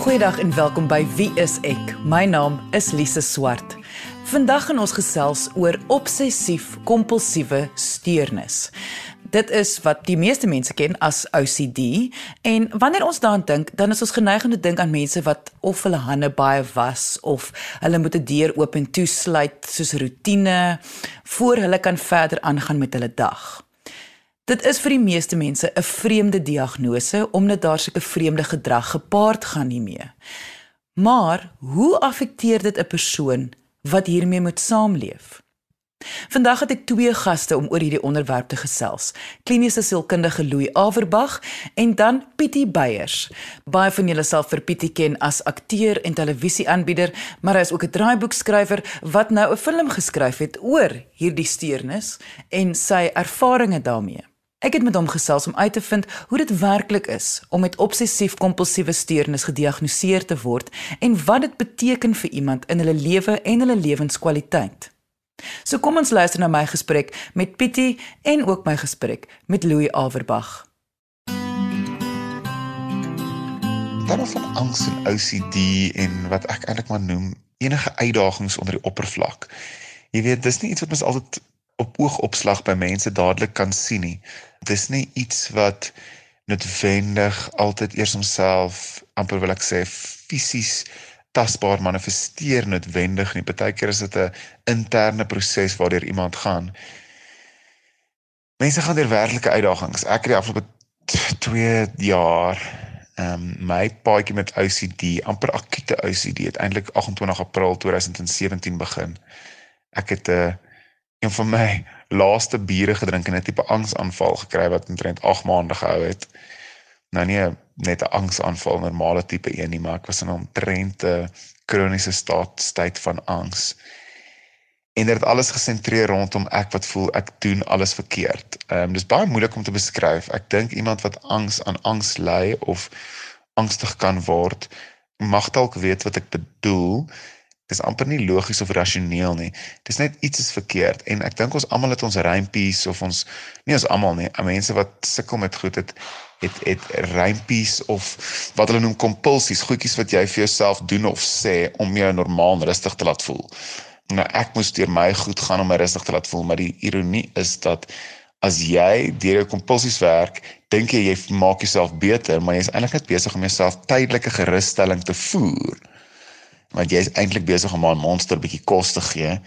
Goeiedag en welkom by Wie is ek? My naam is Lise Swart. Vandag gaan ons gesels oor obsessief kompulsiewe steurnis. Dit is wat die meeste mense ken as OCD en wanneer ons daaraan dink, dan is ons geneig om te dink aan mense wat of hulle hande baie was of hulle moet 'n deur oop en toesluit soos rotine voor hulle kan verder aangaan met hulle dag. Dit is vir die meeste mense 'n vreemde diagnose omdat daar sulke vreemde gedrag gepaard gaan hiermee. Maar hoe affekteer dit 'n persoon wat hiermee moet saamleef? Vandag het ek twee gaste om oor hierdie onderwerp te gesels. Kliniese sielkundige Louis Averbag en dan Pietie Beyers. Baie van julle sal vir Pietie ken as akteur en televisieaanbieder, maar hy is ook 'n draaiboekskrywer wat nou 'n film geskryf het oor hierdie steurnis en sy ervarings daarmee. Ek het met hom gesels om uit te vind hoe dit werklik is om met obsessief-kompulsiewe steurnis gediagnoseer te word en wat dit beteken vir iemand in hulle lewe en hulle lewenskwaliteit. So kom ons luister na my gesprek met Pietie en ook my gesprek met Louis Averbag. Daar is van angs en OCD en wat ek eintlik maar noem enige uitdagings onder die oppervlak. Jy weet, dis nie iets wat mens altyd op oogopslag by mense dadelik kan sien nie. Dis nie iets wat noodwendig altyd eers homself amper wil ek sê fisies tasbaar manifesteer noodwendig nie. Partykeer is dit 'n interne proses waardeur iemand gaan. Mense gaan deur werklike uitdagings. Ek het die afgelope 2 jaar ehm um, my paadjie met OCD, amper akute OCD, het eintlik 28 April 2017 begin. Ek het 'n uh, een van my laaste biere gedrink en 'n tipe angsaanval gekry wat omtrent 8 maande gehou het. Nou nie net 'n angsaanval normale tipe een nie, maar ek was in 'n omtrent 'n kroniese staat staat van angs. En dit het alles gesentreer rondom ek wat voel ek doen alles verkeerd. Ehm um, dis baie moeilik om te beskryf. Ek dink iemand wat angs aan angs ly of angstig kan word, mag dalk weet wat ek bedoel dis amper nie logies of rasioneel nie. Dis net iets is verkeerd en ek dink ons almal het ons rympies of ons nie ons almal nie, mense wat sukkel met goed het het het rympies of wat hulle noem kompulsies, goedjies wat jy vir jouself doen of sê om jou normaal rustig te laat voel. Nou ek moes deur my goed gaan om my rustig te laat voel, maar die ironie is dat as jy deur jou kompulsies werk, dink jy jy maak jouself beter, maar jy is eintlik net besig om jouself tydelike gerusstelling te voer want jy is eintlik besig om 'n monster bietjie kos te gee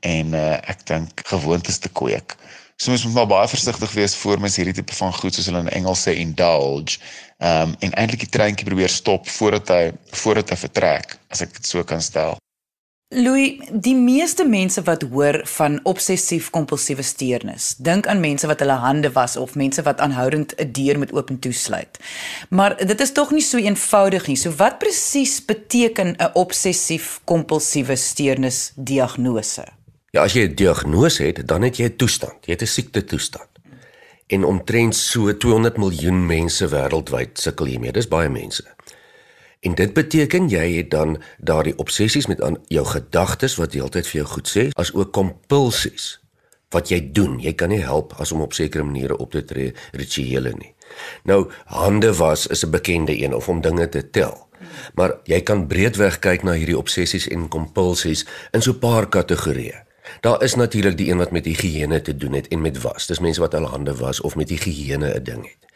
en uh, ek dink gewoontes te kweek. So mens moet maar baie versigtig wees voor mens hierdie tipe van goed soos hulle in Engels sê indulge. Ehm um, en eintlik die treintjie probeer stop voordat hy voordat hy vertrek, as ek dit so kan stel. Louis, die meeste mense wat hoor van obsessief-kompulsiewe steurnis, dink aan mense wat hulle hande was of mense wat aanhoudend 'n deur met oop en toesluit. Maar dit is tog nie so eenvoudig nie. So wat presies beteken 'n obsessief-kompulsiewe steurnis diagnose? Ja, as jy 'n diagnose het, dan het jy 'n toestand. Jy het 'n siekte toestand. En omtrent so 200 miljoen mense wêreldwyd sukkel hiermee. Dis baie mense. En dit beteken jy het dan daardie obsessies met aan jou gedagtes wat heeltyd vir jou goed sê, as ook kompulsies wat jy doen. Jy kan nie help as om op sekere maniere op te tree rituele nie. Nou hande was is 'n bekende een of om dinge te tel. Maar jy kan breedweg kyk na hierdie obsessies en kompulsies in so 'n paar kategorieë. Daar is natuurlik die een wat met higiëne te doen het en met was. Dis mense wat hulle hande was of met higiëne 'n ding het.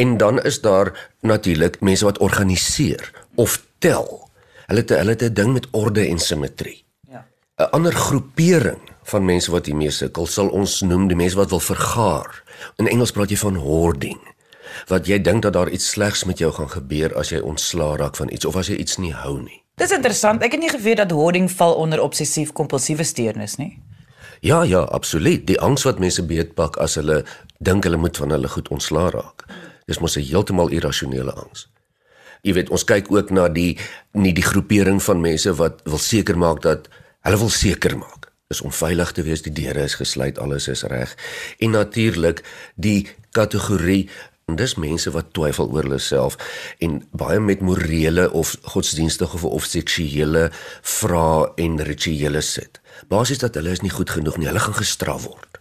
En dan is daar natuurlik mense wat organiseer of tel. Hulle het hulle het 'n ding met orde en simmetrie. Ja. 'n Ander groepering van mense wat hiermee sukkel sal ons noem die mense wat wil vergaar. In Engels praat jy van hoarding. Wat jy dink dat daar iets slegs met jou gaan gebeur as jy ontslaa raak van iets of as jy iets nie hou nie. Dis interessant. Ek het nie geweet dat hoarding val onder obsessief-kompulsiewe steurnis nie. Ja, ja, absoluut. Die angs wat mense beetpak as hulle dink hulle moet van hulle goed ontslaa raak. Dis mos 'n heeltemal irrasionele angs. Jy weet, ons kyk ook na die nie die groepering van mense wat wil seker maak dat hulle wil seker maak is om veilig te wees, die deure is gesluit, alles is reg. En natuurlik die kategorie en dis mense wat twyfel oor hulle self en baie met morele of godsdienstige of seksuele vrae en rituele sit. Basies dat hulle is nie goed genoeg nie, hulle gaan gestraf word.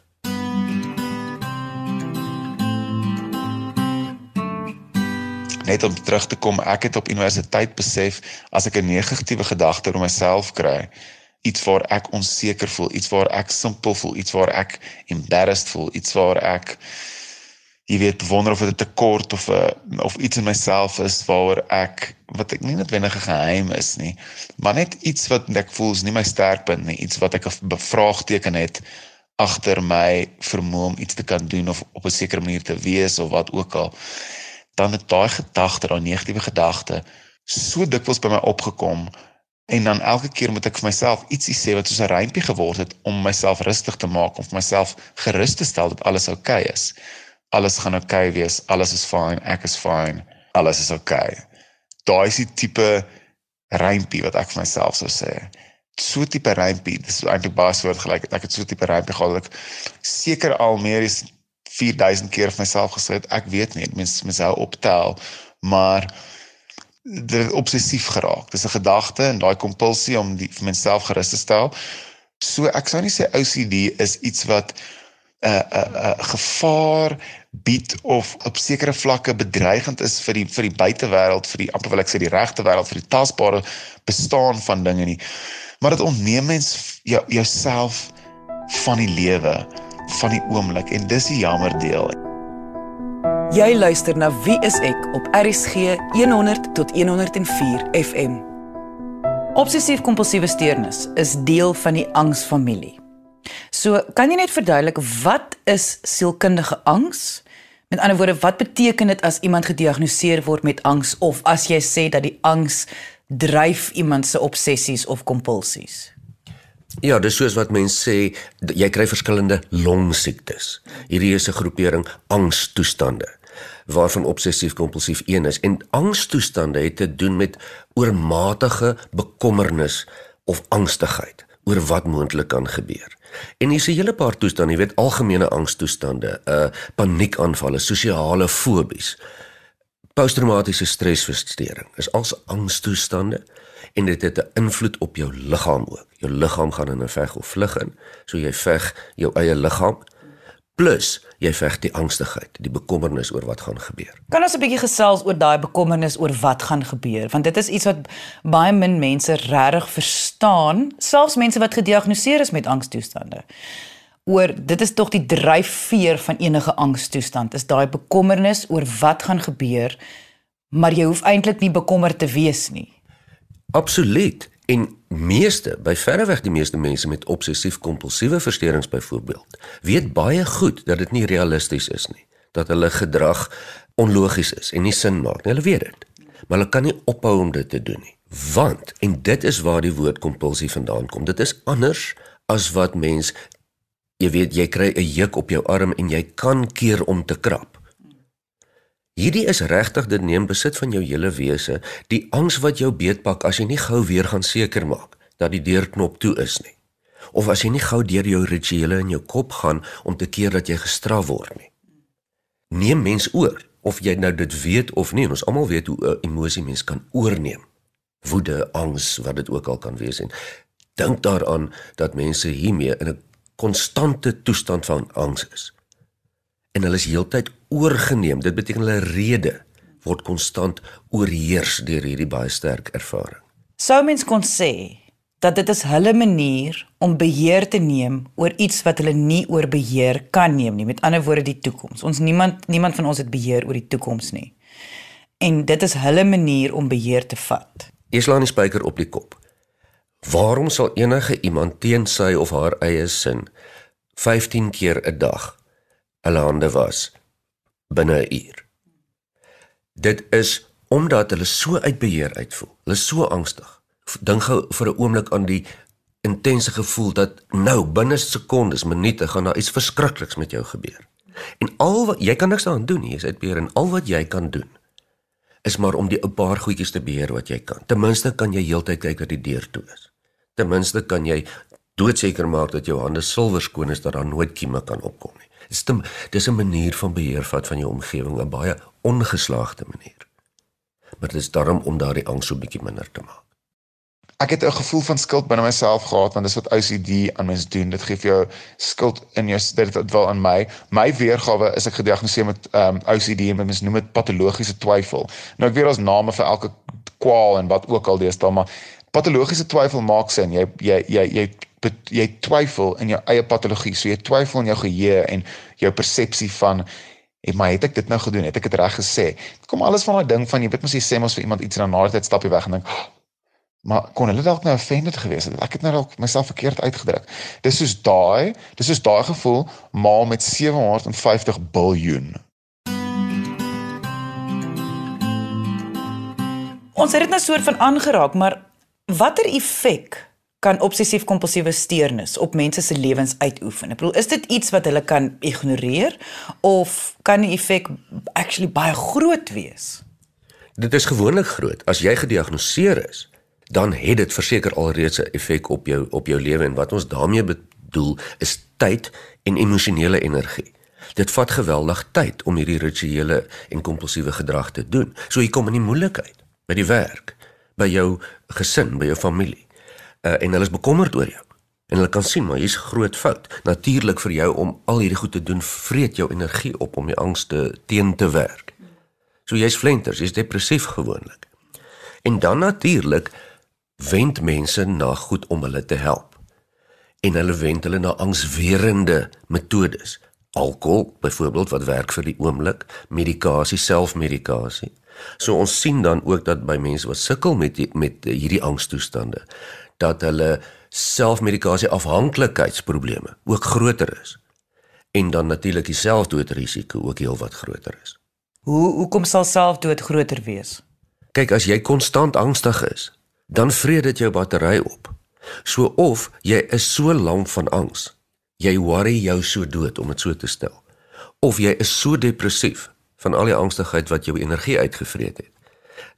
Net om terug te kom, ek het op universiteit besef as ek 'n negatiewe gedagte oor myself kry, iets waar ek onseker voel, iets waar ek simpel voel, iets waar ek embarrassed voel, iets waar ek jy weet wonder of dit 'n tekort of 'n of iets in myself is waaroor ek wat ek nie noodwendig 'n geheim is nie, maar net iets wat ek voel is nie my sterkpunt nie, iets wat ek 'n bevraagteken het agter my vermoë om iets te kan doen of op 'n sekere manier te wees of wat ook al dan het daai gedagte, daai negatiewe gedagte so dikwels by my opgekom en dan elke keer moet ek vir myself ietsie sê wat soos 'n rympie geword het om myself rustig te maak of myself gerus te stel dat alles oukei okay is. Alles gaan oukei okay wees, alles is fyn, ek is fyn, alles is oukei. Okay. Daai is die tipe rympie wat ek vir myself sou sê so tipe rympie, dis eintlik baie soortgelyk. Ek het so tipe rympie gehad dat ek seker al meer as 4000 keer vir myself gesê het, ek weet nie, mens mens hou optel, maar dit het obsessief geraak. Dis 'n gedagte en daai kompulsie om die vir myself gerus te stel. So ek sou nie sê OCD is iets wat 'n uh, 'n uh, 'n uh, gevaar bied of op sekere vlakke bedreigend is vir die vir die buitewêreld, vir die amper wil ek sê die regte wêreld, vir die tasbare bestaan van dinge nie maar dit ontneem mens jou jouself van die lewe, van die oomblik en dis die jammer deel. Jy luister na Wie is ek op RCG 100 tot 104 FM. Obsessief kompulsiewe steurnis is deel van die angsfamilie. So, kan jy net verduidelik wat is sielkundige angs? Met ander woorde, wat beteken dit as iemand gediagnoseer word met angs of as jy sê dat die angs dryf iemand se obsessies of kompulsies? Ja, dis soos wat mense sê, jy kry verskillende longsiektes. Hierdie is 'n groepering angstoestande waarvan obsessief kompulsief een is en angstoestande het te doen met oormatige bekommernis of angstigheid oor wat moontlik kan gebeur. En hier's 'n hele paar toestande, jy weet algemene angstoestande, uh, paniekaanvalle, sosiale fobies, Posttraumatiese stresversteuring is als angstoestande en dit het 'n invloed op jou liggaam ook. Jou liggaam gaan in 'n veg of vlug in, so jy veg jou eie liggaam plus jy veg die angstigheid, die bekommernis oor wat gaan gebeur. Kan ons 'n bietjie gesels oor daai bekommernis oor wat gaan gebeur? Want dit is iets wat baie min mense regtig verstaan, selfs mense wat gediagnoseer is met angstoestande oor dit is tog die dryfveer van enige angstoestand is daai bekommernis oor wat gaan gebeur maar jy hoef eintlik nie bekommerd te wees nie absoluut. En meeste by verreweg die meeste mense met obsessief kompulsiewe versteurings byvoorbeeld weet baie goed dat dit nie realisties is nie dat hulle gedrag onlogies is en nie sin maak nie. Hulle weet dit maar hulle kan nie ophou om dit te doen nie. Want en dit is waar die woord kompulsie vandaan kom. Dit is anders as wat mens Jy weet jy kry 'n juk op jou arm en jy kan keer om te krap. Hierdie is regtig dit neem besit van jou hele wese, die angs wat jou beetpak as jy nie gou weer gaan seker maak dat die deurknop toe is nie. Of as jy nie gou deur jou rituele in jou kop gaan om te keer dat jy gestraf word nie. Neem mens oor of jy nou dit weet of nie, ons almal weet hoe 'n emosie mens kan oorneem. Woede, angs, wat dit ook al kan wees en dink daaraan dat mense hiermee in 'n konstante toestand van angs is. En hulle is heeltyd oorgeneem. Dit beteken hulle rede word konstant oorheers deur hierdie baie sterk ervaring. Sou mens kon sê dat dit is hulle manier om beheer te neem oor iets wat hulle nie oor beheer kan neem nie. Met ander woorde die toekoms. Ons niemand niemand van ons het beheer oor die toekoms nie. En dit is hulle manier om beheer te vat. Islaan die spyker op die kop. Waarom sal enige iemand teen sy of haar eie sin 15 keer 'n dag hulle hande was binne 'n uur? Dit is omdat hulle so uitbeheer uitvoel. Hulle is so angstig. Dink gou vir 'n oomblik aan die intense gevoel dat nou binne sekondes, minute gaan daar iets verskrikliks met jou gebeur. En al wat jy kan niks daaraan doen nie, is uitbeheer en al wat jy kan doen is maar om die 'n paar goedjies te beheer wat jy kan. Ten minste kan jy heeltyd kyk dat die deur toe is. Ten minste kan jy doodseker maak dat jou hande silwer skoon is dat daar nooit kieme kan opkom nie. Dis 'n dis 'n manier van beheer vat van jou omgewing, 'n baie ongeslaagde manier. Maar dit is daarom om daardie angs so bietjie minder te maak. ek het 'n gevoel van skuld binne myself gehad want dis wat OCD aan mense doen. Dit gee vir jou skuld in jou dit dit wel aan my. My weergawe is ek gediagnoseer met ehm um, OCD en mense noem dit patologiese twyfel. Nou ek weet daar's name vir elke kwaal en wat ook al deesdae, maar patologiese twyfel maak sin. Jy jy jy jy jy twyfel in jou eie patologie. So jy twyfel in jou geheue en jou persepsie van En maar het ek dit nou gedoen? Het ek dit reg gesê? Kom alles van daai ding van jy weet mos jy sê mos vir iemand iets en dan na 'n tyd stap jy weg en dink, maar kon hulle dalk nou offended gewees het? Ek het nou dalk myself verkeerd uitgedruk. Dis soos daai, dis soos daai gevoel maal met 750 biljoen. Ons het dit nou soort van aangeraak, maar watter effek kan obsessief-kompulsiewe steurnis op mense se lewens uitoefen? Ek bedoel, is dit iets wat hulle kan ignoreer of kan die effek actually baie groot wees? Dit is gewoonlik groot. As jy gediagnoseer is, dan het dit verseker alreeds 'n effek op jou op jou lewe en wat ons daarmee bedoel is tyd en emosionele energie. Dit vat geweldig tyd om hierdie rituele en kompulsiewe gedrag te doen. So jy kom in die moeilikheid by die werk, by jou gesin, by jou familie uh, en hulle is bekommerd oor jou. En hulle kan sien maar hier's groot fout. Natuurlik vir jou om al hierdie goed te doen, vreet jou energie op om die angs te teen te werk. So jy's flenters, jy's depressief gewoonlik. En dan natuurlik wend mense na goed om hulle te help. En hulle wend hulle na angswerende metodes. Alkohol byvoorbeeld wat werk vir die oomblik, medikasie, selfmedikasie. So ons sien dan ook dat by mense wat sukkel met die, met hierdie angstoestande, dat hulle selfmedikasie afhanklikheidsprobleme ook groter is en dan natuurlik die selfdoodrisiko ook heelwat groter is. Hoe hoekom sal selfdood groter wees? Kyk, as jy konstant angstig is, dan vreet dit jou battery op. So of jy is so lank van angs, jy worry jou so dood om dit so te stel. Of jy is so depressief van al die angstigheid wat jou energie uitgevreet het,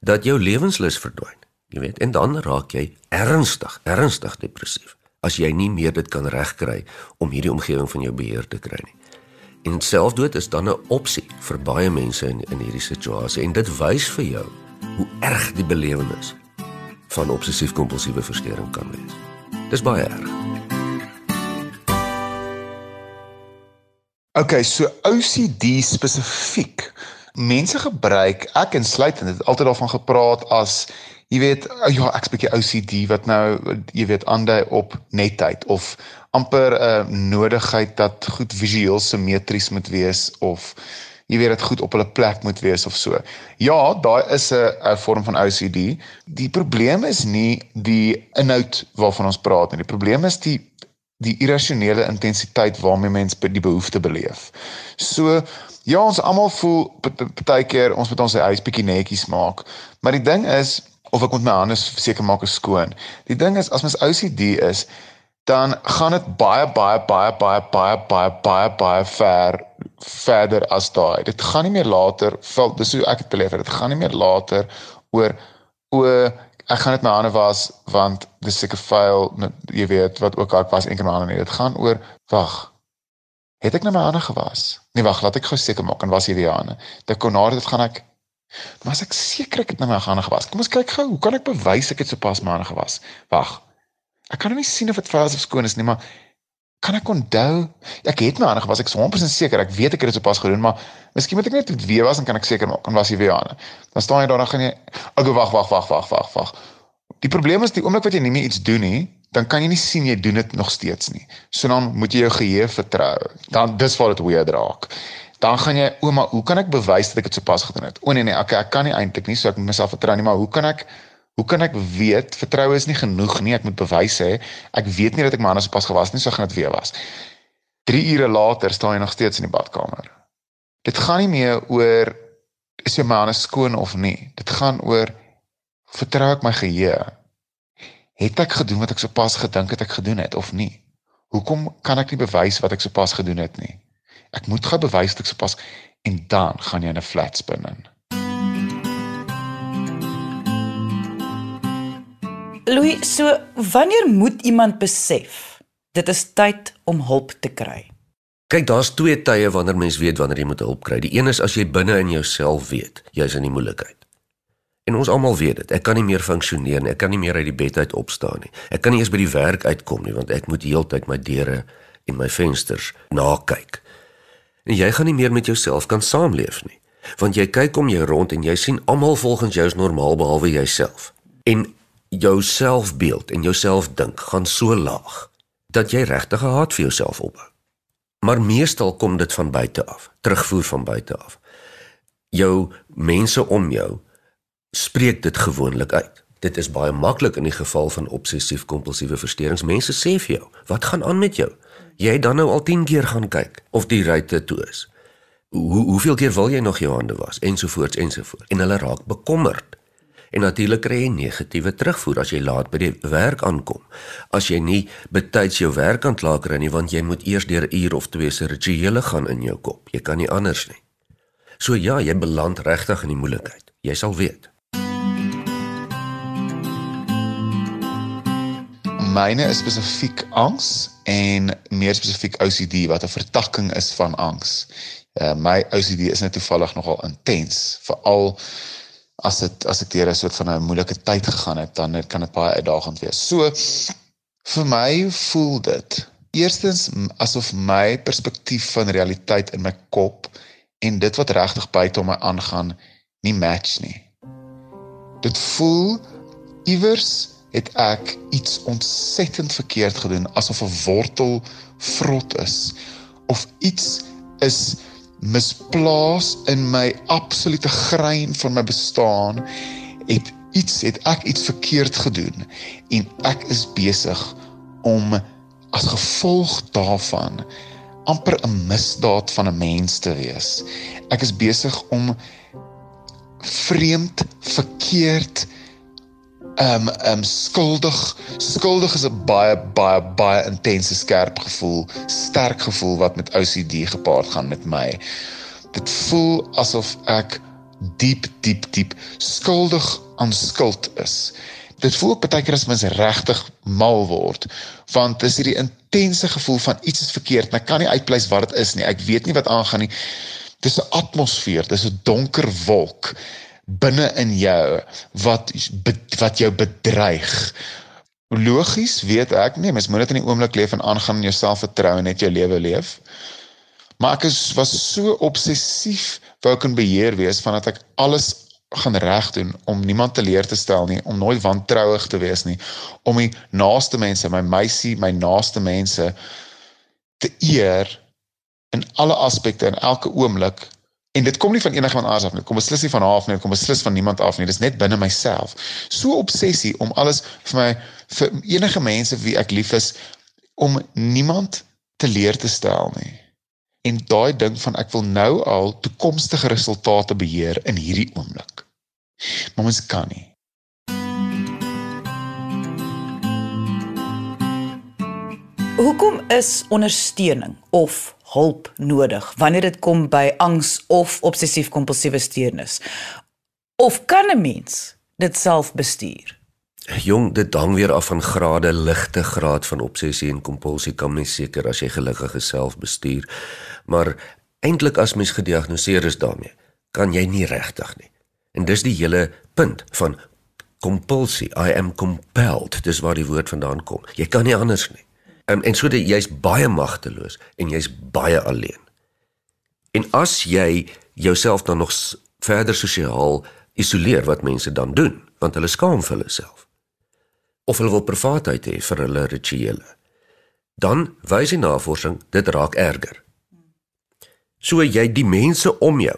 dat jou lewenslus verdwyn. Jy weet, en dan raak jy ernstig, ernstig depressief as jy nie meer dit kan regkry om hierdie omgewing van jou beheer te kry nie. En selfdood is dan 'n opsie vir baie mense in in hierdie situasie en dit wys vir jou hoe erg die belewenis van obsessief-kompulsiewe verstoring kan wees. Dis baie erg. Okay, so OCD spesifiek. Mense gebruik ek insluitend het altyd daarvan gepraat as jy weet ja ek's bietjie OCD wat nou jy weet aandui op netheid of amper 'n uh, nodigheid dat goed visueel simmetries moet wees of jy weet dit goed op hulle plek moet wees of so. Ja, daai is 'n vorm van OCD. Die probleem is nie die inhoud waarvan ons praat nie. Die probleem is die die irrasionele intensiteit waarmee mens die behoefte beleef. So ja, ons almal voel baie keer ons moet ons huis bietjie netjies maak. Maar die ding is of ek moet my hande seker maak is skoon. Die ding is as mens OCD is, dan gaan dit baie baie baie baie baie baie baie baie ver verder as daai. Dit gaan nie meer later, dis hoe ek dit beleef. Dit gaan nie meer later oor o ek gaan net my hande was want dis seker vuil, jy weet wat ook al was eendag my hande nie. Dit gaan oor wag. Het ek nou my hande gewas? Nee, wag, laat ek gou seker maak en was hierdie hande. Dit kon na dit gaan ek Maar as ek seker ek het nou my hande gewas. Kom ons kyk gou, hoe kan ek bewys ek het sopas my hande gewas? Wag. Ek kan nou nie sien of dit vuil of skoon is nie, maar kan ek onthou? Ek het my hande gewas. Ek is 100% seker. Ek weet ek het dit sopas gedoen, maar miskien moet ek net weer was en kan ek seker maak en was jy weer hande. Dan staan jy daar dan gaan jy Okay, wag, wag, wag, wag, wag, wag. Die probleem is die oomblik wat jy nie meer iets doen nie, dan kan jy nie sien jy doen dit nog steeds nie. So dan moet jy jou geheue vertrou. Dan dis waar dit weird raak dan gaan jy ouma, hoe kan ek bewys dat ek dit sopas gedoen het? O nee nee, okay, ek kan nie eintlik nie, so ek moet myself vertrou nie, maar hoe kan ek hoe kan ek weet vertroue is nie genoeg nie, ek moet bewys hê. Ek weet nie dat ek my hande sopas gewas nie, so gaan dit weer was. 3 ure later staan jy nog steeds in die badkamer. Dit gaan nie meer oor is jou hande skoon of nie. Dit gaan oor vertrou ek my geheue? Het ek gedoen wat ek sopas gedink het ek gedoen het of nie? Hoekom kan ek nie bewys wat ek sopas gedoen het nie? Ek moet gou bewys dit sopas en dan gaan jy in 'n flat spin in. Louis, so wanneer moet iemand besef dit is tyd om hulp te kry? Kyk, daar's twee tye wanneer mens weet wanneer jy moet hulp kry. Die een is as jy binne in jouself weet jy's in die moeilikheid. En ons almal weet dit. Ek kan nie meer funksioneer nie. Ek kan nie meer uit die bed uit opstaan nie. Ek kan nie eens by die werk uitkom nie want ek moet heeltyd my deure en my vensters nakyk. En jy gaan nie meer met jouself kan saamleef nie. Want jy kyk om jou rond en jy sien almal volgens jou is normaal behalwe jouself. En jou selfbeeld en jou selfdink gaan so laag dat jy regtig 'n haat vir jouself opbou. Maar meestal kom dit van buite af, terugvoer van buite af. Jou mense om jou spreek dit gewoonlik uit. Dit is baie maklik in die geval van obsessief-kompulsiewe versteurings. Mense sê vir jou, "Wat gaan aan met jou? Jy het dan nou al 10 keer gaan kyk of die ruitte toe is. Hoe hoeveel keer wil jy nog jou hande was ensovoorts ensovoorts." En hulle raak bekommerd. En natuurlik kry jy negatiewe terugvoer as jy laat by die werk aankom. As jy nie betyds jou werk aan klaar kry nie want jy moet eers deur 'n uur of twee se rituele gaan in jou kop. Jy kan nie anders nie. So ja, jy beland regtig in die moeilikheid. Jy sal weet. Myne is spesifiek angs en meer spesifiek OCD wat 'n vertakking is van angs. Uh, my OCD is net toevallig nogal intens, veral as dit as ek deur 'n soort van 'n moeilike tyd gegaan het, dan kan dit baie uitdagend wees. So vir my voel dit eerstens asof my perspektief van realiteit in my kop en dit wat regtig buite om my aangaan nie match nie. Dit voel iewers het ek iets ontsettend verkeerd gedoen asof 'n wortel vrot is of iets is misplaas in my absolute grein van my bestaan het iets het ek iets verkeerd gedoen en ek is besig om as gevolg daarvan amper 'n misdaad van 'n mens te wees. Ek is besig om vreemd, verkeerd, ehm um, ehm um, skuldig. Skuldig is 'n baie baie baie intense skerp gevoel, sterk gevoel wat met OCD gepaard gaan met my. Dit voel asof ek diep diep diep skuldig aan skuld is. Dit voel baie keer as mens regtig mal word, want dis hierdie intense gevoel van iets is verkeerd en ek kan nie uitpleis wat dit is nie. Ek weet nie wat aangaan nie. Dis 'n atmosfeer, dis 'n donker wolk binne in jou wat wat jou bedreig. Logies weet ek nie, mens moet net in die oomblik leef en aangaan en jouself vertrou en net jou lewe leef. Maar ek is was so obsessief wou kan beheer wees vandat ek alles gaan reg doen om niemand teleur te stel nie, om nooit wantrouig te wees nie, om die naaste mense, my meisie, my naaste mense te eer in alle aspekte en elke oomblik En dit kom nie van enigiemand anders af nie. Kom beslis nie van haar af nie, kom beslis van niemand af nie. Dit is net binne myself. So obsessie om alles vir my vir enige mense wie ek lief is om niemand te leer te stel nie. En daai ding van ek wil nou al toekomstige resultate beheer in hierdie oomblik. Maar mens kan nie. Hoekom is ondersteuning of hulp nodig wanneer dit kom by angs of obsessief-kompulsiewe steurnis? Of kan 'n mens dit self bestuur? Jong, dit hang weer af van grade, ligte graad van obsessie en kompulsie kan mens seker as jy gelukkige self bestuur. Maar eintlik as mens gediagnoseer is daarmee, kan jy nie regtig nie. En dis die hele punt van kompulsie. I am compelled. Dis waar die woord vandaan kom. Jy kan nie anders nie. Um, en so dat jy's baie magteloos en jy's baie alleen. En as jy jouself dan nog verder sosiaal isoleer wat mense dan doen, want hulle skaam vir hulle self. Of hulle wil privaatheid hê vir hulle rituele. Dan wys die navorsing dit raak erger. So jy die mense om jou,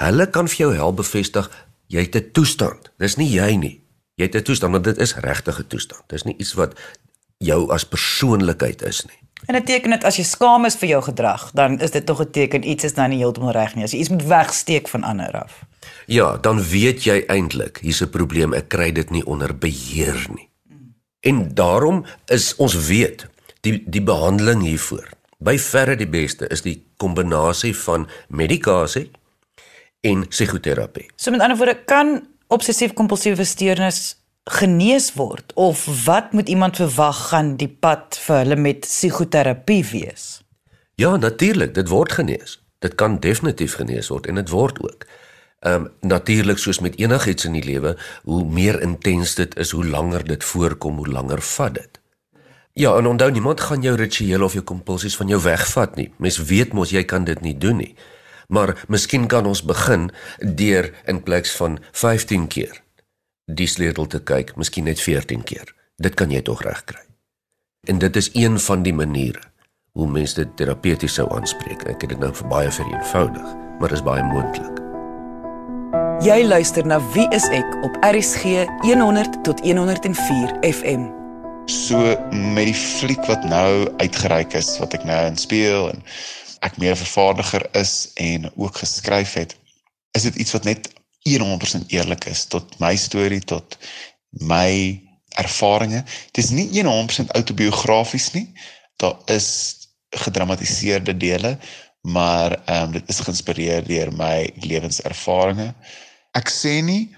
hulle kan vir jou help bevestig jy het 'n toestand. Dis nie jy nie. Jy het 'n toestand, want dit is regtige toestand. Dis nie iets wat jou as persoonlikheid is nie. En dit beteken dat as jy skaam is vir jou gedrag, dan is dit tog 'n teken iets is dan nie heeltemal reg nie. As jy iets moet wegsteek van ander af. Ja, dan weet jy eintlik, hier's 'n probleem, ek kry dit nie onder beheer nie. En daarom is ons weet die die behandeling hiervoor by verre die beste is die kombinasie van medikasie en psigoterapie. So met ander woorde kan obsessief-kompulsiewe steurnis genees word of wat moet iemand verwag gaan die pad vir hulle met psigoterapie wees? Ja, natuurlik, dit word genees. Dit kan definitief genees word en dit word ook. Ehm um, natuurlik soos met enigiets in die lewe, hoe meer intens dit is, hoe langer dit voorkom, hoe langer vat dit. Ja, en onthou niemand gaan jou rituele of jou kompulsies van jou wegvat nie. Mens weet mos jy kan dit nie doen nie. Maar miskien kan ons begin deur in plaas van 15 keer die sleutel te kyk, miskien net 14 keer. Dit kan jy tog regkry. En dit is een van die maniere hoe mense dit terapeuties sou aanspreek. Ek het dit nou vir baie vereenvoudig, maar is baie moontlik. Jy luister na Wie is ek op RSG 100 tot 104 FM. So met die fliek wat nou uitgereik is wat ek nou in speel en ek meer vervaardiger is en ook geskryf het, is dit iets wat net 100% eerlik is tot my storie tot my ervarings. Dit is nie 100% autobiografies nie. Daar is gedramatiseerde dele, maar ehm um, dit is geïnspireer deur my lewenservarings. Ek sê nie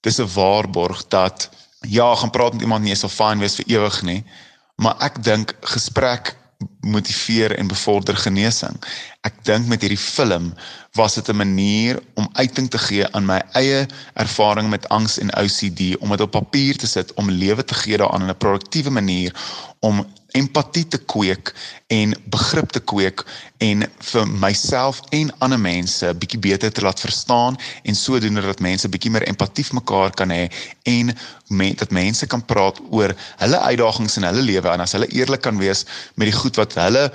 dis 'n waarborg dat ja, gaan praat met iemand nie sal fyn wees vir ewig nie, maar ek dink gesprek motiveer en bevorder genesing. Ek dink met hierdie film was dit 'n manier om uiting te gee aan my eie ervaring met angs en OCD om dit op papier te sit om lewe te gee daaraan in 'n produktiewe manier om empatie te kweek en begrip te kweek en vir myself en ander mense bietjie beter te laat verstaan en sodoende dat mense bietjie meer empatie vir mekaar kan hê en met dat mense kan praat oor hulle uitdagings in hulle lewe. En as hulle eerlik kan wees met die goed wat hulle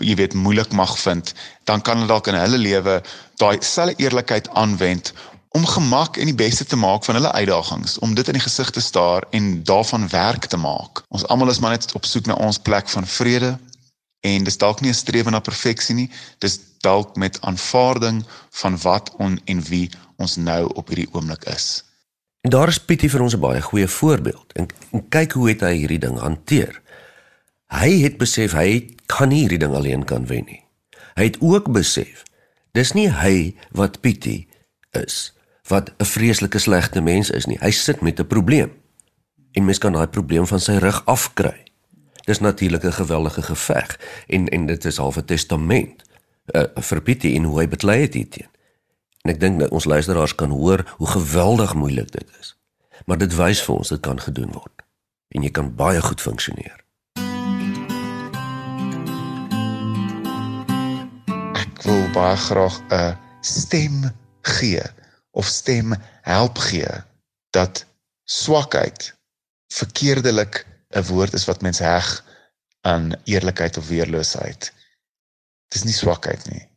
jy weet moeilik mag vind, dan kan hulle dalk in hulle lewe daai selfe eerlikheid aanwend om gemak en die beste te maak van hulle uitdagings, om dit in die gesig te staar en daarvan werk te maak. Ons almal is maar net op soek na ons plek van vrede en dis dalk nie 'n strewe na perfeksie nie, dis dalk met aanvaarding van wat on en wie ons nou op hierdie oomblik is. En daar is Pietie vir ons 'n baie goeie voorbeeld. En, en kyk hoe het hy hierdie ding hanteer. Hy het besef hy kan nie hierdie ding alleen kan wen nie. Hy het ook besef dis nie hy wat Pietie is wat 'n vreeslike slegte mens is nie. Hy sit met 'n probleem. En mens kan daai probleem van sy rug afkry. Dis natuurlik 'n geweldige geveg en en dit is half 'n testament uh, vir Pietie en hoe hy beklei het hierteen. En ek dink dat ons luisteraars kan hoor hoe geweldig moeilik dit is. Maar dit wys vir ons dit kan gedoen word. En jy kan baie goed funksioneer. Ek wil baie graag 'n stem gee of stem help gee dat swakheid verkeerdelik 'n woord is wat mens heg aan eerlikheid of weerloosheid. Dit is nie swakheid nie.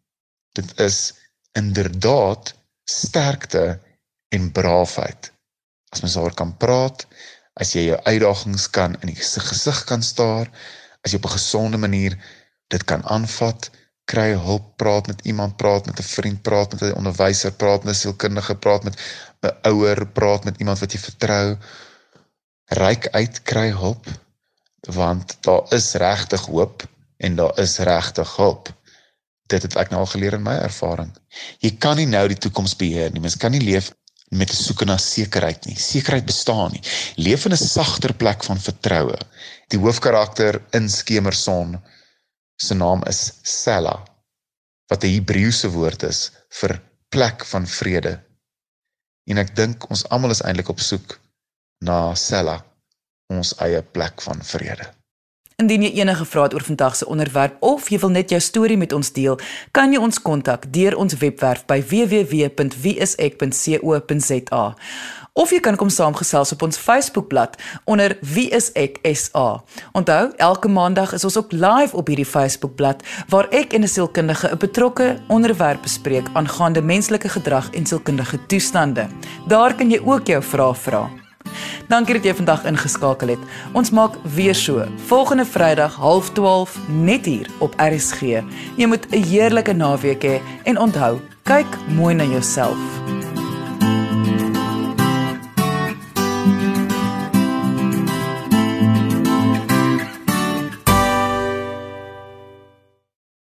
Dit is inderdaad sterkte en braafheid. As mens daaroor kan praat, as jy jou uitdagings kan in die gesig kan staar, as jy op 'n gesonde manier dit kan aanvat, kry hulp, praat met iemand, praat met 'n vriend, praat met 'n onderwyser, praat met 'n sielkundige, praat met 'n ouer, praat met iemand wat jy vertrou. Ryk uit, kry hulp want daar is regtig hoop en daar is regtig hulp. Dit het ek nou al geleer in my ervaring. Jy kan nie nou die toekoms beheer nie. Mens kan nie leef met 'n soeke na sekerheid nie. Sekerheid bestaan nie. Leef in 'n sagter plek van vertroue. Die hoofkarakter in Skemerson se naam is Sela wat 'n Hebreëse woord is vir plek van vrede. En ek dink ons almal is eintlik op soek na Sela, ons eie plek van vrede. Indien jy enige vrae het oor vandag se onderwerp of jy wil net jou storie met ons deel, kan jy ons kontak deur ons webwerf by www.wieisek.co.za of jy kan kom saamgesels op ons Facebookblad onder Wie is ek SA. Onthou, elke maandag is ons ook live op hierdie Facebookblad waar ek en 'n sielkundige 'n betrokke onderwerp bespreek aangaande menslike gedrag en sielkundige toestande. Daar kan jy ook jou vrae vra. Dankie dat jy vandag ingeskakel het. Ons maak weer so volgende Vrydag 12:30 net hier op RSG. Jy moet 'n heerlike naweek hê en onthou, kyk mooi na jouself.